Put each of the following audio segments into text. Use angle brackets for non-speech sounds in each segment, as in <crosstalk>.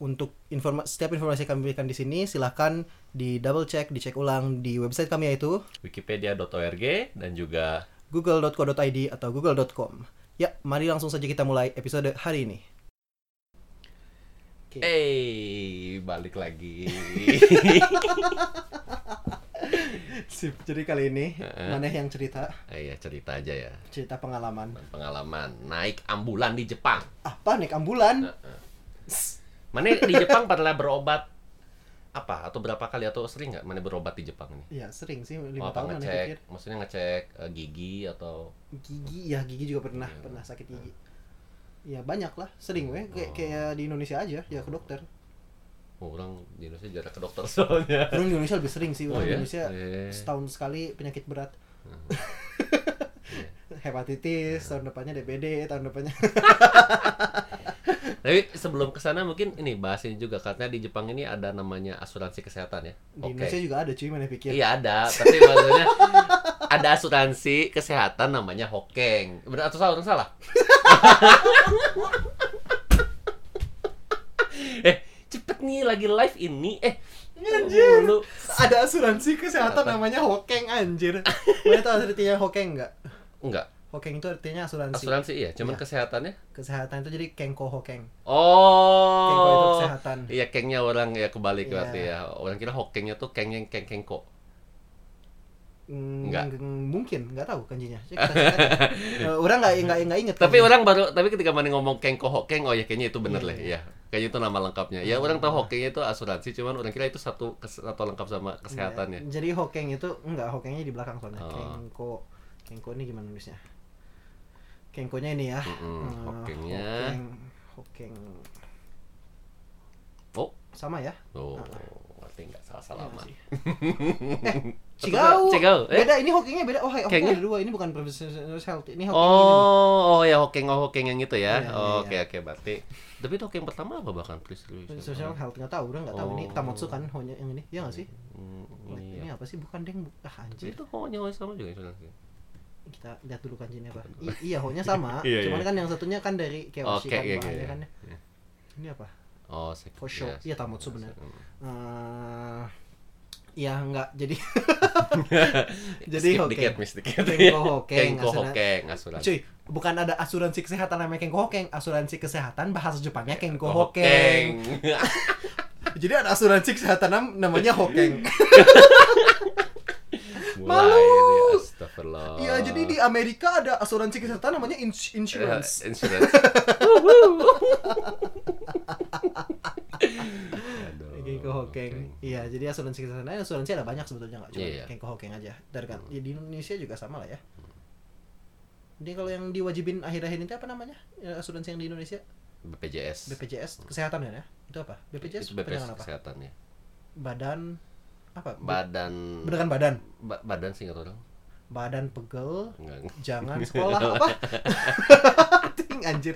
untuk informa setiap informasi yang kami berikan di sini silahkan di double check, dicek ulang di website kami yaitu Wikipedia.org dan juga google.co.id atau google.com. Ya, mari langsung saja kita mulai episode hari ini. Oke. Eh, balik lagi. <laughs> Sip, jadi kali ini Heeh. mana yang cerita? Eh, ya cerita aja ya. Cerita pengalaman. Pengalaman naik ambulan di Jepang. Apa naik ambulan? Mana di Jepang pernah berobat apa atau berapa kali atau sering nggak mana berobat di Jepang ini? Ya sering sih lima apa tahun mana ngecek? pikir. Maksudnya ngecek eh, gigi atau Gigi ya gigi juga pernah Iya. pernah sakit gigi. Ya banyak lah, sering weh kayak Oh. kayak di Indonesia aja ya ke dokter. oh, orang di Indonesia jarang ke dokter soalnya. <laughs> Orang di Indonesia lebih sering sih, Oh orang ya? Indonesia Eh. setahun sekali penyakit berat. <laughs> Iya. Hepatitis, tahun depannya DBD, tahun depannya. <laughs> Tapi sebelum ke sana mungkin ini bahas ini juga karena di Jepang ini ada namanya asuransi kesehatan ya. Di Oke. Indonesia juga ada cuy mana pikir. Iya ada, tapi maksudnya <laughs> ada asuransi kesehatan namanya Hokeng. Benar atau salah? Salah? <laughs> eh, cepet nih lagi live ini. Eh, Anjir. lu Ada asuransi kesehatan Apa? namanya Hokeng anjir. Mana tahu artinya Hokeng enggak? enggak. Hokeng itu artinya asuransi. Asuransi iya, cuman Iya. kesehatannya. Kesehatan itu jadi Kenko Hokeng. Oh. Kenko itu kesehatan. Iya, kengnya orang ya kebalik Iya. berarti ya. Orang kira Hokengnya tuh keng yang keng kengko. Enggak. ng- mungkin nggak tahu kanjinya. <laughs> Eh, orang nggak nggak nggak inget Tapi kanjinya. orang baru tapi ketika mana ngomong kengko hokeng oh ya kayaknya itu bener Iya, lah iya. ya. Kayaknya itu nama lengkapnya. Ya orang tahu hokengnya itu asuransi cuman orang kira itu satu satu lengkap sama kesehatannya. Iya. jadi Hokeng itu enggak Hokengnya di belakang soalnya Oh. Kenko Kenko ini gimana nulisnya Kenkonya ini ya Mm-mm, Eh, Hokengnya. Hokeng Hokeng Oh, sama ya oh, Ah. berarti nggak salah Iya salaman. sih. <laughs> eh Cigau Cigau, eh? beda ini Hokengnya beda oh Hokeng ada dua ini bukan professional health ini Hokeng ini Oh, oh ya hokeng oh hokeng yang itu ya. Iya, Oh, iya, Oke oke berarti. Tapi itu hokeng pertama apa bahkan. Social health nggak tahu udah nggak tahu ini Oh. Tamotsu kan hanya yang ini ya nggak sih Hmm, ini iya. apa sih bukan deng ah anjir Itu hoknya oh, sama juga asuransi. Kita lihat dulu kanjinya apa I- iya honya sama <laughs> Iya, cuman iya. kan yang satunya kan dari Keoshi Oke, kan iya, iya, kan ya. iya. ini apa Oh, For sure. iya, Iya, Tamotsu bener. Hmm. Eh, ya enggak jadi <laughs> jadi Skip Hokeng dikit, miss dikit. Kenko Hokeng, asuran- hokeng asuransi. cuy bukan ada asuransi kesehatan namanya Kenko Hokeng asuransi kesehatan bahasa Jepangnya Kenko Hokeng <laughs> jadi ada asuransi kesehatan nam- namanya Hokeng ini, astagfirullah. Iya, jadi di Amerika ada asuransi kesehatan namanya ins- insurance. Eh, insurance. <laughs> Aduh, Kenko Hokeng. Iya, jadi asuransi kesehatan asuransi ada banyak sebetulnya nggak cuma Iya. Kenko Hokeng aja. Dari kan ya, di Indonesia juga sama lah ya. Jadi kalau yang diwajibin akhir-akhir ini apa namanya? Ya, asuransi yang di Indonesia BPJS. BPJS kesehatan kan ya? Itu apa? BPJS Itu BPJS apa? kesehatan ya. Badan apa? Badan Beneran badan. ba- badan sih nggak tahu dong. Badan pegel Enggak. jangan <laughs> sekolah apa? Ting <laughs> anjir.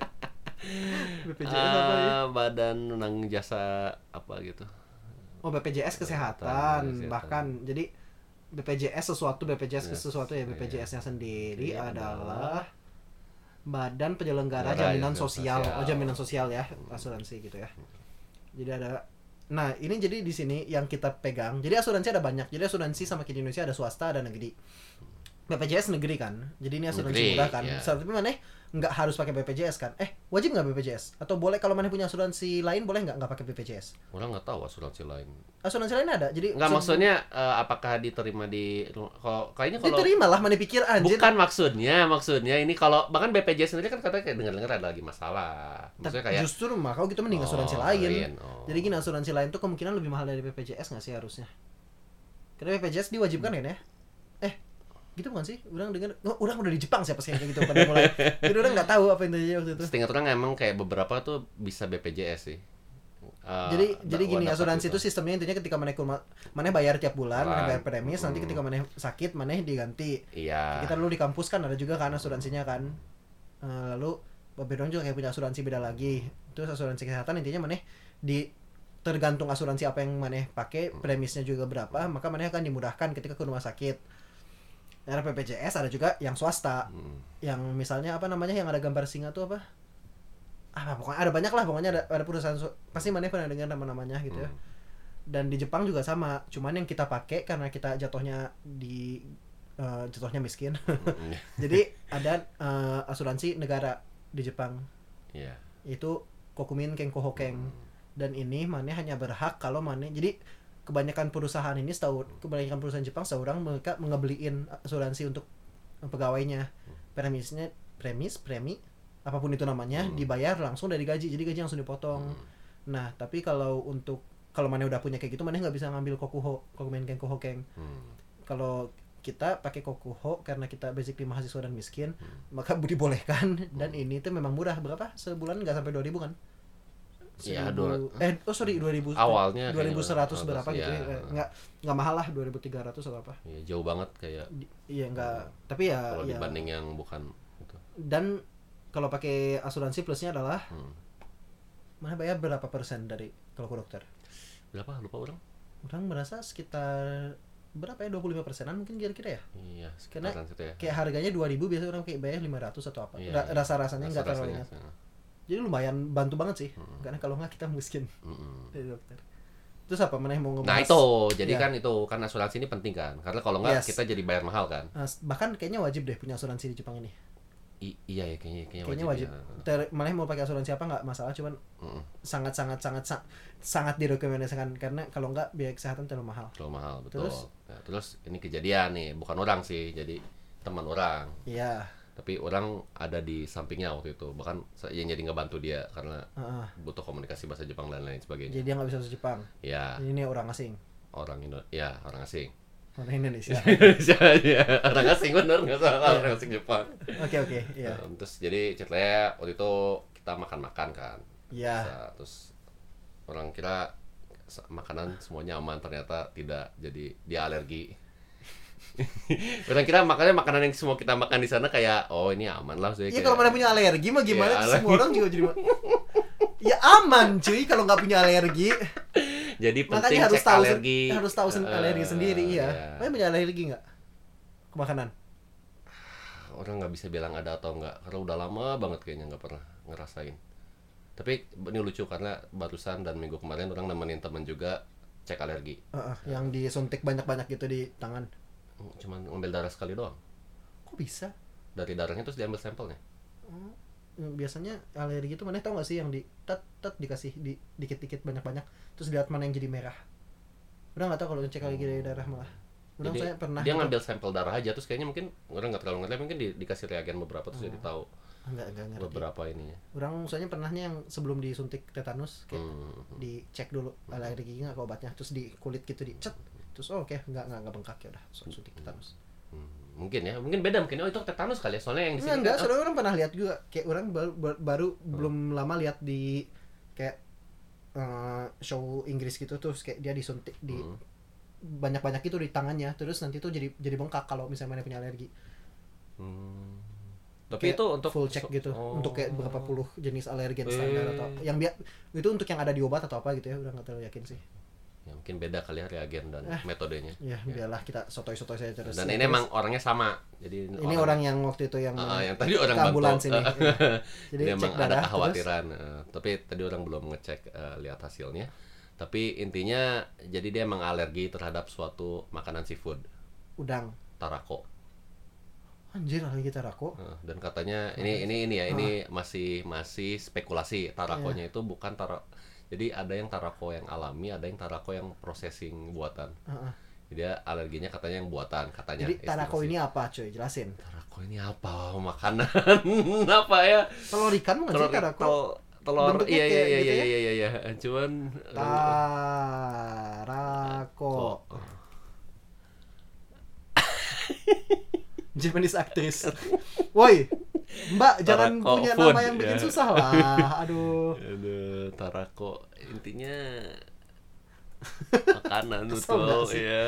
BPJS apa ya? Ah, badan nang jasa apa gitu. Oh BPJS kesehatan, Kesehatan. bahkan jadi BPJS sesuatu BPJS Yes, sesuatu ya. BPJS-nya sendiri Iya, adalah Badan Penyelenggara Negara, Jaminan ya, Sosial. sosial. Oh jaminan sosial ya asuransi gitu ya. Jadi ada Nah, ini jadi di sini yang kita pegang. Jadi asuransi ada banyak. Jadi asuransi sama di Indonesia ada swasta, ada negeri. BPJS negeri kan. Jadi ini asuransi Negeri, murah kan. ya. Tapi mana nggak harus pakai BPJS kan? Eh, wajib nggak BPJS? Atau boleh kalau mana punya asuransi lain boleh nggak nggak pakai BPJS? Orang nggak tahu asuransi lain. Asuransi lain ada. Jadi Enggak se- maksudnya eh, apakah diterima di kalau kayaknya kalau diterima lah mana pikir anjir. bukan maksudnya maksudnya ini kalau bahkan BPJS sendiri kan katanya kayak dengar-dengar ada lagi masalah. Maksudnya kayak Justru mah kalau gitu mending Oh, asuransi lain. lain, oh. Jadi gini asuransi lain tuh kemungkinan lebih mahal dari BPJS nggak sih harusnya? Karena BPJS diwajibkan kan ya? Gitu bukan sih? Orang dengar, oh, orang udah di Jepang siapa sih yang kayak gitu pada mulai. Jadi orang nggak tahu apa yang terjadi waktu itu. Setingkat orang emang kayak beberapa tuh bisa BPJS sih. eh, jadi jadi gini asuransi itu sistemnya intinya ketika mana kurma mana bayar tiap bulan, mana bayar premis, nanti Hmm. ketika mana sakit mana diganti. iya Kita dulu di kampus kan ada juga kan asuransinya kan. Eh, lalu Babedon juga kayak punya asuransi beda lagi. Terus asuransi kesehatan intinya mana di tergantung asuransi apa yang mana pakai, premisnya juga berapa, maka mana akan dimudahkan ketika ke rumah sakit. RPPJS ada juga yang swasta, Hmm. yang misalnya apa namanya yang ada gambar singa tuh apa? Ah, pokoknya ada banyak lah, pokoknya ada, ada perusahaan pasti mana pernah dengar nama-namanya gitu ya. Hmm. Dan di Jepang juga sama, cuman yang kita pakai karena kita jatuhnya di eh, jatuhnya miskin. Hmm, <laughs> Jadi ada eh, asuransi negara di Jepang iya itu Kokumin Kenko Hokeng Hmm. dan ini mana hanya berhak kalau mana jadi kebanyakan perusahaan ini setahu kebanyakan perusahaan Jepang setahu orang mereka mengebeliin asuransi untuk pegawainya. Premisnya premis premi apa pun itu namanya Hmm. dibayar langsung dari gaji. Jadi gaji langsung dipotong. Hmm. nah tapi kalau untuk kalau mana udah punya kayak gitu mana nggak bisa ngambil kokuho kokumin kenko hokeng Hmm. kalau kita pakai kokuho karena kita basically mahasiswa dan miskin Hmm. maka <laughs> dibolehkan. Dan ini tuh memang murah. Berapa? Sebulan nggak sampai 2000 kan Iya, 1000 dua- eh oh sorry 2000 Awalnya kayaknya 2100 berapa iya. gitu ya. Eh, nggak nggak mahal lah 2300 atau apa. Iya, jauh banget kayak iya nggak. Tapi ya, kalau ya. dibanding yang bukan itu. Dan kalau pakai asuransi plusnya adalah Hmm. mana bayar berapa persen dari kalau ke dokter? Berapa? Lupa orang? Orang merasa sekitar berapa ya 25 persenan mungkin kira-kira ya? Iya Karena ya. kayak harganya 2000 biasanya orang kayak bayar 500 atau apa. Iya, Ra- iya. rasa-rasanya nggak terlalu Rasa-rasanya, ingat. ya. Jadi lumayan bantu banget sih Hmm. karena kalau nggak kita miskin Mm-mm. dari dokter terus apa mana yang mau ngebahas Nah itu, jadi Ya. kan itu kan asuransi ini penting kan, karena kalau nggak Yes. kita jadi bayar mahal kan. Nah, bahkan kayaknya wajib deh punya asuransi di Jepang ini I- iya ya kayaknya kayaknya, kayaknya wajib, ya. Ter- malah mau pakai asuransi apa nggak masalah cuman Mm-mm. sangat sangat sangat sa- sangat direkomendasikan karena kalau nggak biaya kesehatan terlalu mahal Terlalu mahal betul. Terus? Nah, terus ini kejadian nih, bukan orang sih, jadi teman orang. iya Tapi orang ada di sampingnya waktu itu, bahkan saya yang jadi ngebantu dia karena heeh. butuh komunikasi bahasa Jepang dan lain sebagainya. jadi dia nggak bisa bahasa Jepang? Ya. Ini orang asing? Orang Indo, ya orang asing. orang Indonesia. <laughs> Indonesia ya. Orang asing bener nggak salah. Orang asing Jepang. oke oke iya. Nah, terus jadi ceritanya waktu itu kita makan-makan kan. iya. Nah, terus orang kira makanan semuanya aman ternyata tidak. Jadi dia alergi <laughs> orang kira makannya makanan yang semua kita makan di sana kayak oh ini aman lah saya Iya kalau mana punya alergi mah gimana? Iya, Semua orang juga jadi Ya aman cuy kalau nggak punya alergi. <laughs> jadi penting Makanya harus cek tahu alergi harus tahu sen- Eh, alergi sendiri ya. ya. Punya alergi nggak? Ke makanan. orang nggak bisa bilang ada atau enggak karena udah lama banget kayaknya nggak pernah ngerasain tapi ini lucu karena barusan dan minggu kemarin orang nemenin temen juga cek alergi Heeh, yang disuntik banyak-banyak gitu di tangan. Cuman ngambil darah sekali doang Kok bisa? dari darahnya terus diambil sampelnya Hmm, Biasanya alergi itu mana tau gak sih yang di tet tet dikasih di dikit-dikit banyak-banyak terus lihat mana yang jadi merah. Udah nggak tahu kalau cek alergi dari darah malah. Udah Jadi, saya pernah dia ngambil sampel darah aja terus kayaknya mungkin orang nggak terlalu ngerti mungkin di, dikasih reagen beberapa terus jadi tahu enggak enggak ngerti. beberapa ininya Orang soalnya pernahnya yang sebelum disuntik tetanus kayak hmm. dicek dulu alergi nggak ke obatnya terus di kulit gitu dicet terus oh, oke nggak nggak nggak bengkak ya udah so- suntik tetanus hmm, mungkin ya mungkin beda mungkin. Oh itu tetanus kali ya soalnya yang di sini enggak kan- soalnya orang pernah lihat juga kayak orang baru baru, baru belum lama lihat di kayak eh, show Inggris gitu terus kayak dia disuntik di Hmm. banyak banyak itu di tangannya terus nanti tuh jadi jadi bengkak kalau misalnya mana punya alergi. Hmm. tapi Kayak itu untuk full check gitu oh. untuk kayak berapa puluh jenis alergen standar atau yang biar itu untuk yang ada di obat atau apa gitu ya udah nggak terlalu yakin sih ya mungkin beda kali ya reagen dan Eh. metodenya. ya. biarlah kita sotoy-sotoy saja terus. Dan Ya, ini emang orangnya sama jadi ini orang yang waktu itu yang Ah, mana- yang tadi orang ke ambulans bantu. ini. <laughs> Iya. jadi cek emang ada darah terus. kekhawatiran eh, tapi tadi orang belum ngecek eh, lihat hasilnya. Tapi intinya jadi dia emang alergi terhadap suatu makanan seafood. Udang. Tarako. Anjir lagi kita rako Eh, dan katanya ini ini ini ya ini masih masih spekulasi tarakonya itu bukan tara jadi ada yang tarako yang alami ada yang tarako yang processing buatan. Heeh. jadi dia alerginya katanya yang buatan katanya jadi tarako estimasi. ini apa cuy? Jelasin. Tarako ini apa? Makanan. <laughs> Apa ya? Telur ikan nggak sih tarako? tel- telur iya iya iya gitu iya ya? iya iya iya. Cuman tarako. <laughs> Japanese actress. Woi mbak jangan Tarako punya food, nama yang bikin ya. susah. <laughs> Lah aduh. Aduh, tarako intinya <laughs> makanan betul sih? ya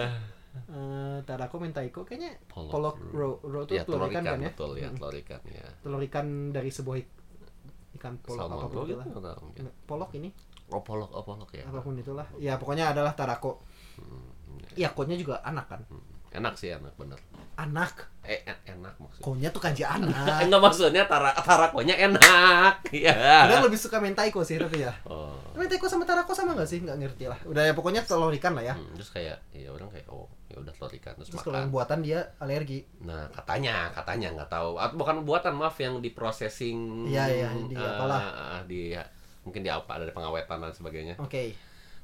Eh, tarako mentaiko kayaknya Polok polok ro ro itu ya telur telur ikan ikan kan ya? betul ya telur ikan ya telur ikan dari sebuah ik- ikan polok salmon apa pun gitu mungkin. polok ini. Oh polok oh polok ya apa pun itulah. Ya pokoknya adalah tarako. Hmm, ya kodnya juga anak kan enak sih enak bener. Anak? Eh en- enak maksudnya. Kodnya tuh kanji anak. <laughs> Enggak maksudnya tara tarakonya enak. <laughs> Ya Kadang lebih suka mentaiko sih tapi ya. Oh. Mentaiko sama tarako sama nggak sih? Nggak ngerti lah. Udah ya pokoknya telur ikan lah ya. Hmm, terus kayak ya orang kayak oh ya udah telur ikan terus, terus kalau makan yang buatan dia alergi. Nah katanya katanya nggak tahu. Atau bukan buatan maaf yang di processing Iya, iya, di eh, apalah. di mungkin di apa ada pengawetan dan sebagainya. Oke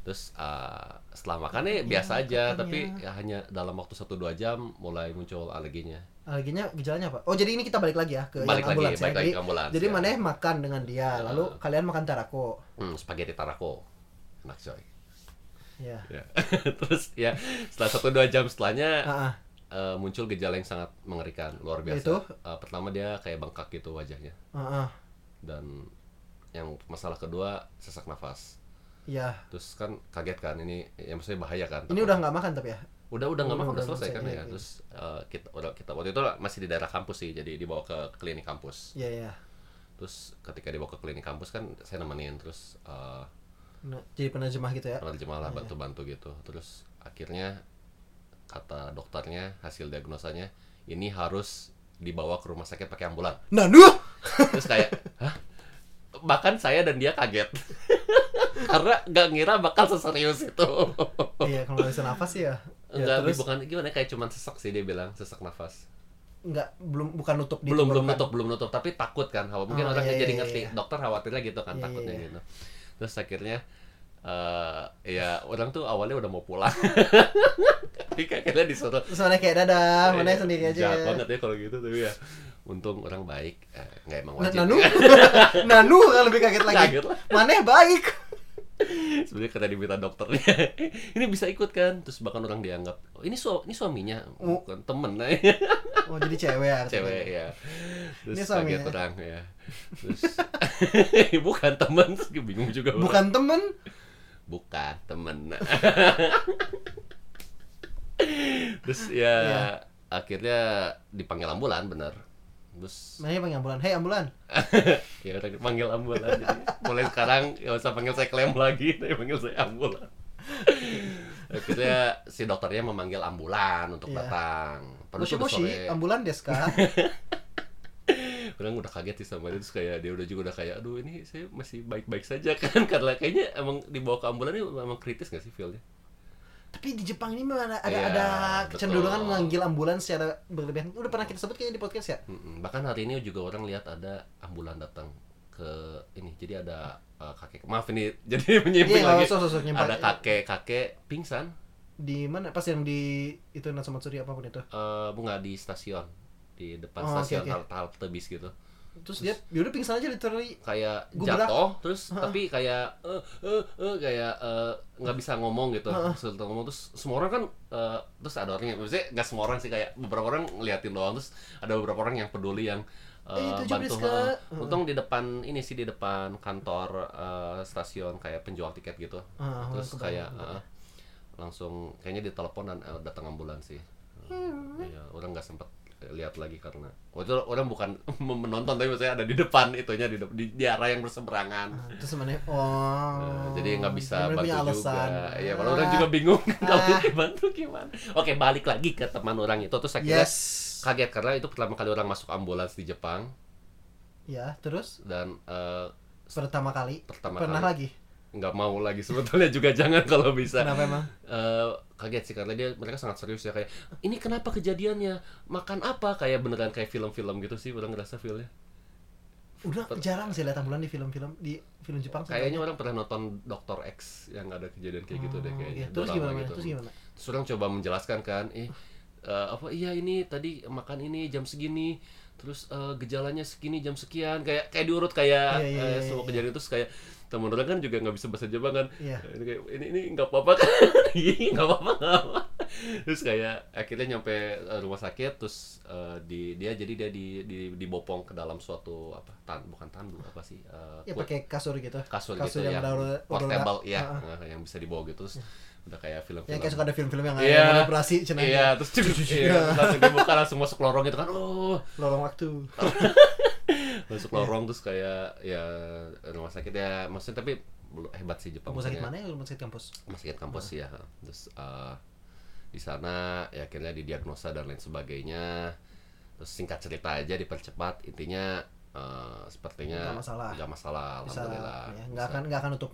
terus eh, setelah makannya Iya, biasa aja katanya. tapi ya hanya dalam waktu 1-2 jam mulai muncul alerginya alerginya gejalanya apa oh jadi ini kita balik lagi ya ke balik yang lagi ambulans ya balik lagi jadi ke ambulans jadi ya. maneh makan dengan dia lalu Ah. kalian makan tarako hmm, spaghetti tarako enak coy ya ya. <laughs> terus ya setelah satu dua jam setelahnya ah, ah. eh, muncul gejala yang sangat mengerikan luar biasa Yaitu? Eh, pertama dia kayak bengkak gitu wajahnya ah, ah. dan yang masalah kedua sesak nafas ya terus kan kaget kan ini ya maksudnya bahaya kan ini udah nggak makan tapi ya? Udah udah nggak Udah, makan udah selesai kan iya, ya. iya. terus eh, kita udah kita waktu itu masih di daerah kampus sih jadi dibawa ke klinik kampus. Ya ya terus ketika dibawa ke klinik kampus kan saya nemenin terus eh Nah, jadi penerjemah gitu ya? penerjemah lah Iya. bantu-bantu gitu. Terus akhirnya kata dokternya hasil diagnosanya ini harus dibawa ke rumah sakit pakai ambulan. Nah duh! Terus kayak hah? Bahkan saya dan dia kaget <laughs> karena nggak ngira bakal seserius itu. Iya kalau nggak bisa nafas sih ya ya Enggak, terus? bukan gimana kayak cuman sesak sih dia bilang sesak nafas. Nggak belum bukan nutup di belum belum tenggorokan. nutup belum nutup tapi takut kan. Khawatir mungkin Oh, orang iya, jadi iya, ngerti iya. dokter khawatirnya gitu kan Iya, takutnya iya, iya. gitu. Terus akhirnya eh ya orang tuh awalnya udah mau pulang. <laughs> Tapi kayaknya disuruh terus mana kayak dadah mana Iya, sendiri aja. jahat banget ya kalau gitu tapi ya untung orang baik eh, nggak emang Nah, wajib. Nanu? <laughs> Nanu kan lebih kaget lagi. Kaget lah. mana baik sebenarnya kata diminta dokternya <laughs> ini bisa ikut kan? Terus bahkan orang dianggap oh, ini su ini suaminya. Oh. bukan temen. <laughs> Oh jadi cewek artinya. cewek ya terus Ini suaminya. kaget orang ya terus <laughs> bukan temen. Terus bingung juga. Bukan temen? Bukan temen. Terus ya Iya. akhirnya dipanggil ambulan bener terus mana panggil ambulan? Hei ambulan! <laughs> Ya udah panggil ambulan. Jadi mulai sekarang nggak usah panggil saya klaim lagi tapi panggil saya ambulan. <laughs> Akhirnya si dokternya memanggil ambulan untuk Iya. datang. Padahal moshi moshi sore. ambulan desu ka <laughs> orang udah kaget sih sama dia terus kayak dia udah juga udah kayak aduh ini saya masih baik-baik saja kan. Karena kayaknya emang dibawa ke ambulan ini emang kritis gak sih feelnya tapi di Jepang ini memang ada ada, Iya, ada kecenderungan betul. memanggil ambulan secara berlebihan. Udah pernah kita sebut kayaknya di podcast ya? Mm-mm. bahkan hari ini juga orang lihat ada ambulan datang ke ini. Jadi ada uh, kakek. Maaf ini <laughs> jadi menyimpang iya lagi. usah usah nyempat ada kakek kakek pingsan. Di mana? Pas yang di itu Natsumatsuri apa pun itu? Eh bunga di stasiun. Di depan Oh, stasiun oke. halte halte bis gitu terus dia dia udah pingsan aja literally kayak jatuh terus Heeh. tapi kayak eh eh eh kayak eh, nggak bisa ngomong gitu Heeh. Sulit ngomong terus semua orang kan eh, terus ada orang yang maksudnya nggak semua orang sih kayak beberapa orang ngeliatin doang terus ada beberapa orang yang peduli yang eh, Eh, itu bantu. Heeh. untung di depan ini sih di depan kantor eh, stasiun kayak penjual tiket gitu Ah, terus kayak eh, langsung kayaknya ditelepon dan eh, datang ambulans sih Hmm. Iya, orang nggak sempet lihat lagi karena waktu itu orang bukan <laughs> menonton tapi maksudnya ada di depan itunya di, di, di arah yang berseberangan. Ah, terus mana oh. Nah, jadi nggak bisa bantu punya juga. iya kalau orang Ah. juga bingung <laughs> kalau Ah. dibantu gimana. Oke balik lagi ke teman orang itu terus akhirnya yes. kaget karena itu pertama kali orang masuk ambulans di Jepang. Ya terus? Dan eh, pertama kali? Pertama pernah kali. lagi nggak mau lagi. <laughs> Sebetulnya juga jangan kalau bisa. Kenapa emang? Eh, kaget sih karena dia mereka sangat serius ya kayak ini kenapa kejadiannya? Makan apa? Kayak beneran kayak film-film gitu sih orang ngerasa feelnya. Udah jarang sih lihat ambulan di film-film di film Jepang kayaknya orang pernah nonton Dokter X yang ada kejadian kayak gitu deh Oh, kayaknya. iya. terus gimana gitu. terus gimana? Terus orang coba menjelaskan kan eh eh, apa iya ini tadi makan ini jam segini terus eh, gejalanya segini jam sekian. Kayak kayak diurut kayak Iya, iya, eh, iya, semua kejadian terus kayak temen orang kan juga nggak bisa bahasa Jepang kan. Iya. ini kayak ini ini nggak apa-apa kan? <laughs> Iya, nggak apa-apa nggak apa terus kayak akhirnya nyampe eh, rumah sakit terus eh, di dia jadi dia di, di dibopong ke dalam suatu apa tan bukan tandu apa sih eh, ya pakai kasur gitu. Kasur, kasur gitu yang ya darurat- portable ya ah. eh, yang bisa dibawa gitu terus udah kayak film-film. Yang kayak suka ada film-film yang Iya. ada operasi cenah iya terus <laughs> <laughs> iya, terus langsung dibuka langsung masuk lorong gitu kan oh. Lorong waktu masuk lorong terus kayak ya rumah sakit ya. Maksudnya tapi hebat sih Jepang rumah sakit mana ya? Rumah sakit kampus? Rumah sakit kampus ya terus eh, di sana ya akhirnya didiagnosa dan lain sebagainya. Terus singkat cerita aja dipercepat. Intinya eh, sepertinya Nggak masalah. nggak masalah bisa alhamdulillah. ya, nggak akan nggak akan nutup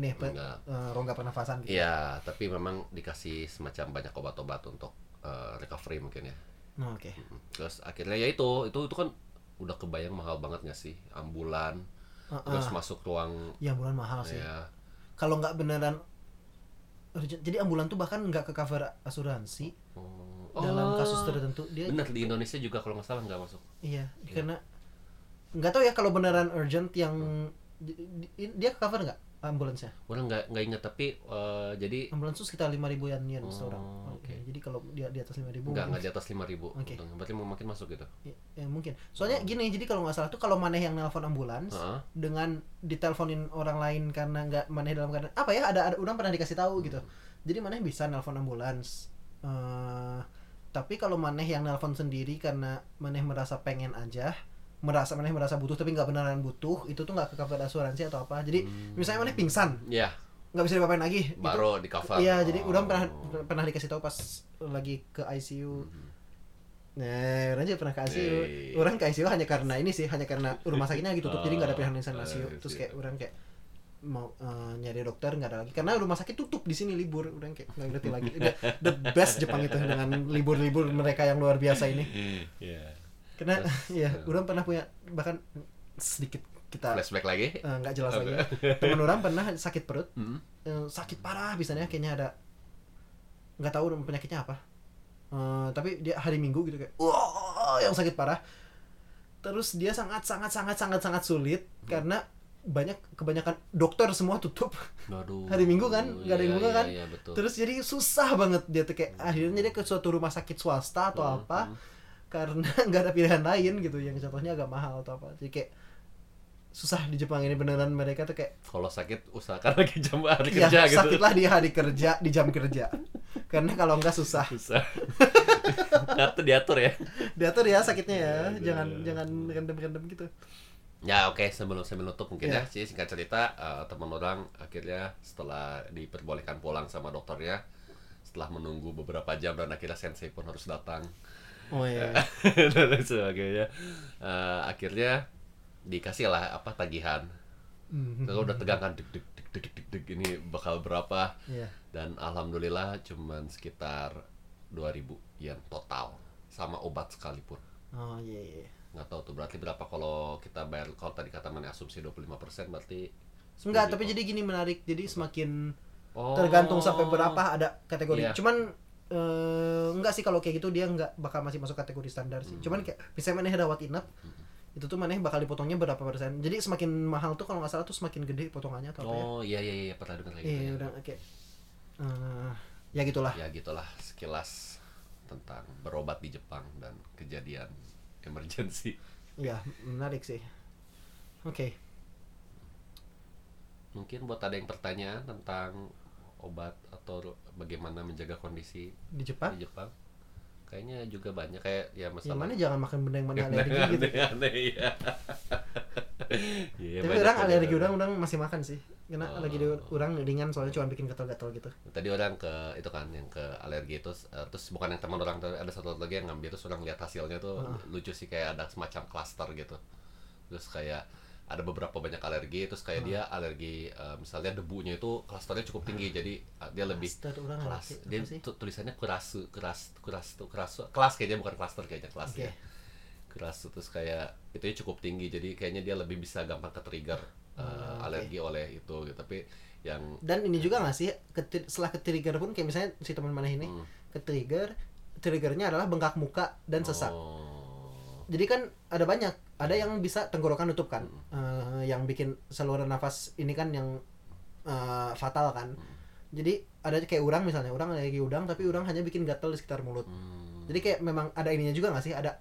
ini pe- eh, rongga pernafasan gitu. Iya, tapi memang dikasih semacam banyak obat-obat untuk eh, recovery mungkin ya. Nah, oke. Mm. Terus akhirnya ya itu, itu itu kan udah kebayang mahal banget gak sih? Ambulan, Heeh. terus masuk ruang ya ambulan mahal sih. Ya kalau nggak beneran urgent- jadi ambulan tuh bahkan nggak ke cover asuransi oh, dalam oh, kasus tertentu dia bener di Indonesia juga kalau nggak salah nggak masuk. iya karena nggak tahu ya kalau beneran urgent yang di- dia ke cover nggak ambulansnya Orang nggak nggak ingat tapi eh, jadi ambulans tuh sekitar lima ribu yen yen Oh, seorang oke. Ya, jadi kalau dia di atas lima ribu nggak nggak di atas lima ribu. Oke. Berarti mau makin masuk gitu. ya, ya, mungkin soalnya gini jadi kalau nggak salah tuh kalau maneh yang nelpon ambulans Heeh. dengan diteleponin orang lain karena nggak maneh dalam keadaan apa ya ada ada orang pernah dikasih tahu gitu jadi maneh bisa nelpon ambulans eh tapi kalau maneh yang nelpon sendiri karena maneh merasa pengen aja merasa maneh merasa butuh tapi nggak beneran butuh itu tuh nggak ke cover asuransi atau apa jadi misalnya maneh pingsan Ya, nggak bisa diapain lagi gitu. baru di cover. Iya, jadi Oh. orang pernah pernah dikasih tahu pas lagi ke ICU. Nah, orang juga pernah ke ICU. Hmm. Hey. Orang ke ICU hanya karena ini sih, hanya karena rumah sakitnya lagi tutup, jadi nggak ada pilihan lain selain Oh, ICU. Terus see. kayak orang kayak mau eh, nyari dokter nggak ada lagi karena rumah sakit tutup di sini libur orang kayak nggak ngerti lagi the, the best Jepang itu dengan libur-libur mereka yang luar biasa ini <laughs> Iya. Karena <laughs> ya orang pernah punya bahkan sedikit kita Flashback lagi. eh, nggak jelas Oke. lagi teman orang pernah sakit perut Hmm. eh, sakit parah misalnya kayaknya ada nggak tahu penyakitnya apa Eh, tapi dia hari minggu gitu kayak wah yang sakit parah terus dia sangat sangat sangat sangat sangat sulit karena banyak kebanyakan dokter semua tutup Waduh. Hari Minggu kan? Nggak ada yang Iya, buka iya, kan? Iya, betul. terus jadi susah banget dia tuh kayak akhirnya dia ke suatu rumah sakit swasta atau Hmm, apa hmm. Karena <laughs> nggak ada pilihan lain gitu yang contohnya agak mahal atau apa jadi kayak susah di Jepang ini beneran mereka tuh kayak Kalau sakit usahakan lagi jam hari ya kerja gitu. sakitlah di hari kerja di jam kerja karena kalau nggak susah Susah. <laughs> Diatur diatur ya. diatur ya sakitnya ya Aduh. jangan jangan random-random gitu Ya oke sebelum saya menutup mungkin Iya. ya sih singkat cerita eh, teman orang akhirnya setelah diperbolehkan pulang sama dokternya setelah menunggu beberapa jam dan akhirnya sensei pun harus datang oh iya. <laughs> Dan lain sebagainya. Eh, akhirnya dikasih lah apa tagihan. Hmm, kalau udah tegang kan deg deg deg deg deg deg ini bakal berapa? Iya. Dan alhamdulillah cuman sekitar 2000 yen total sama obat sekalipun. Oh iya iya nggak tahu tuh berarti berapa kalau kita bayar kalau tadi kata mana asumsi 25% berarti enggak tapi jadi gini menarik. Jadi semakin oh. tergantung sampai berapa ada kategori. Iya. cuman eh, enggak sih kalau kayak gitu dia enggak bakal masih masuk kategori standar Hmm. sih cuman kayak misalnya maneh rawat inap itu tuh maneh bakal dipotongnya berapa persen. Jadi semakin mahal tuh kalau nggak salah tuh semakin gede potongannya atau apa ya? Oh iya iya iya pernah dengar kayak gitu iya ya. udah kayak eh, ya gitulah. Ya gitulah sekilas tentang berobat di Jepang dan kejadian emergency ya menarik sih. Oke. Mungkin buat ada yang pertanyaan tentang obat atau bagaimana menjaga kondisi di Jepang? di Jepang. Kayaknya juga banyak kayak ya yang masalah mana jangan makan benda yang mana <laughs> alergi gitu. Aneh ya <laughs> Iya, tapi orang alergi orang orang masih makan sih. Karena Oh. alergi orang ringan soalnya cuma bikin gatal-gatal gitu. Tadi orang ke itu kan yang ke alergi itu eh, terus bukan yang teman orang ada satu lagi yang ngambil terus orang lihat hasilnya tuh Ah. lucu sih kayak ada semacam klaster gitu. Terus kayak ada beberapa banyak alergi terus kayak Ah. dia alergi eh, misalnya debunya itu klasternya cukup tinggi jadi eh, dia lebih orang kelas alergi, dia sih? tu- tulisannya kurasu keras keras tuh keras kelas kayaknya bukan klaster kayaknya kelas Oke. ya keras terus kayak itu cukup tinggi jadi kayaknya dia lebih bisa gampang ke trigger eh, Ah, oke. alergi oleh itu gitu tapi yang dan ini juga nggak sih keti- setelah ke trigger pun kayak misalnya si teman mana ini Hmm. ke trigger triggernya adalah bengkak muka dan sesak Oh. jadi kan ada banyak ada yang bisa tenggorokan nutup kan? Eh, yang bikin saluran nafas ini kan yang eh, fatal kan? Jadi ada kayak urang misalnya. Urang alergi udang tapi urang hanya bikin gatal di sekitar mulut. Hmm. jadi kayak memang ada ininya juga nggak sih? Ada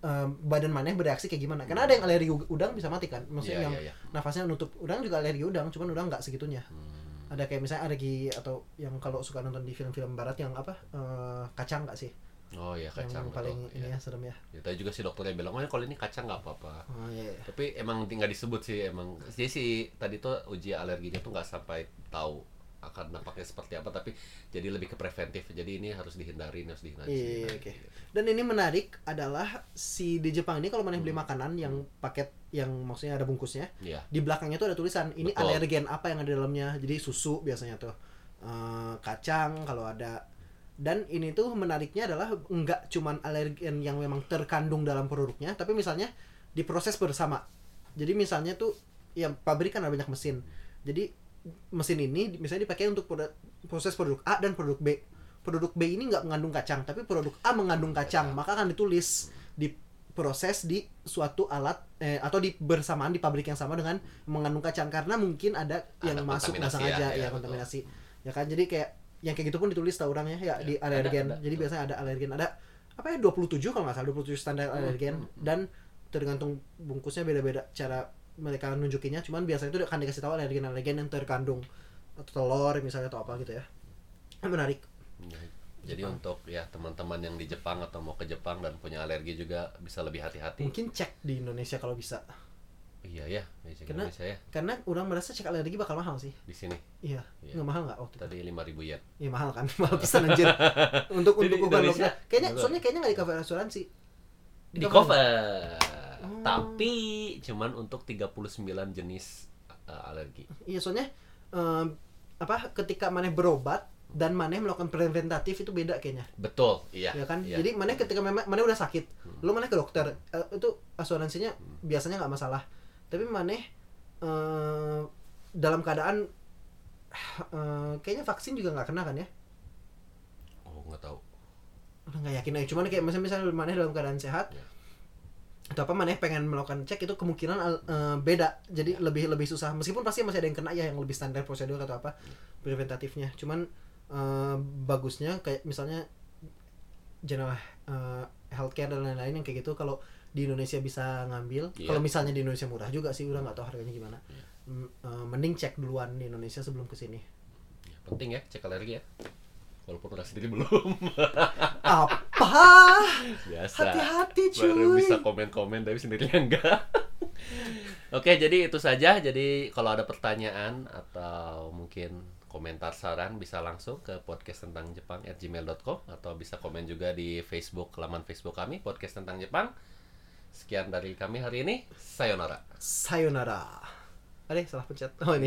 em, badan maneh bereaksi kayak gimana? Karena ada yang alergi udang bisa mati kan? Maksudnya Iya, yang iya, iya. nafasnya nutup udang juga alergi udang cuman udang nggak segitunya. Hmm. ada kayak misalnya alergi atau yang kalau suka nonton di film-film barat yang apa? Eh, kacang nggak sih Oh iya kacang yang paling betul. ini Iya. ya serem ya Ya, tadi juga si dokternya bilang, oh ya kalau ini kacang nggak apa-apa. oh, iya, iya. Tapi emang nggak disebut sih emang. Jadi si tadi tuh uji alerginya tuh nggak sampai tahu akan nampaknya seperti apa, tapi jadi lebih ke preventif. Jadi ini harus dihindari, harus dihindari. Iya, oke. Dan ini menarik adalah si di Jepang ini kalau mana beli Hmm. makanan yang paket yang maksudnya ada bungkusnya, Iya. di belakangnya tuh ada tulisan ini Betul. alergen apa yang ada di dalamnya. Jadi susu biasanya tuh Eh, kacang kalau ada dan ini tuh menariknya adalah nggak cuman alergen yang memang terkandung dalam produknya, tapi misalnya diproses bersama. Jadi misalnya tuh ya pabrik kan ada banyak mesin. Jadi mesin ini misalnya dipakai untuk proses produk A dan produk B. Produk B ini nggak mengandung kacang, tapi produk A mengandung kacang, maka akan ditulis diproses di suatu alat eh, atau di bersamaan di pabrik yang sama dengan mengandung kacang karena mungkin ada yang Ada masuk nggak sengaja ya, ya, ya, kontaminasi. Ya kan jadi kayak yang kayak gitu pun ditulis tau orangnya ya, Ya, di ada, alergen. ada, jadi betul. biasanya ada alergen, ada apa ya 27 kalau nggak salah 27 standar Hmm, alergen hmm, hmm. dan tergantung bungkusnya beda-beda cara mereka nunjukinnya cuman biasanya itu akan dikasih tahu alergen-alergen yang terkandung atau telur misalnya atau apa gitu ya menarik Ya, Jadi Jepang. untuk ya teman-teman yang di Jepang atau mau ke Jepang dan punya alergi juga bisa lebih hati-hati. mungkin cek di Indonesia kalau bisa Iya ya, Karena- Indonesia ya karena orang merasa cek alergi bakal mahal sih di sini. iya Iya. nggak mahal nggak waktu Tadi 5000 yen. iya mahal kan <laughs> mahal pisan anjir <laughs> untuk Jadi untuk di ukuran lokal kayaknya betul. soalnya kayaknya nggak di cover asuransi Di cover. Oh. Tapi cuman untuk 39 jenis uh, alergi. iya soalnya em, apa ketika maneh berobat dan maneh melakukan preventatif itu beda kayaknya Betul, iya. ya kan iya. jadi mana ketika memang mana udah sakit Hmm. lu mana ke dokter eh, itu asuransinya biasanya nggak masalah tapi mana eh, dalam keadaan eh, kayaknya vaksin juga nggak kena kan ya Oh, nggak tahu. nggak yakin aja cuman kayak misalnya misalnya mana dalam keadaan sehat Ya. atau apa mana pengen melakukan cek itu kemungkinan eh, beda jadi Ya. lebih lebih susah meskipun pasti masih ada yang kena ya yang lebih standar prosedur atau apa Ya. preventatifnya cuman eh, bagusnya kayak misalnya general eh, healthcare dan lain-lain yang kayak gitu kalau di Indonesia bisa ngambil Iya. kalau misalnya di Indonesia murah juga sih udah nggak tahu harganya gimana Iya. M- eh, mending cek duluan di Indonesia sebelum ke sini Ya, penting ya cek alergi ya. Walaupun udah sendiri belum. <laughs> apa Biasa. hati-hati Baru cuy bisa komen-komen tapi sendirinya <laughs> enggak. Oke, jadi itu saja. Jadi kalau ada pertanyaan atau mungkin komentar saran bisa langsung ke podcast tentang Jepang at gmail.com atau bisa komen juga di Facebook laman Facebook kami podcast tentang Jepang. Sekian dari kami hari ini. Sayonara. sayonara Ade salah pencet oh ini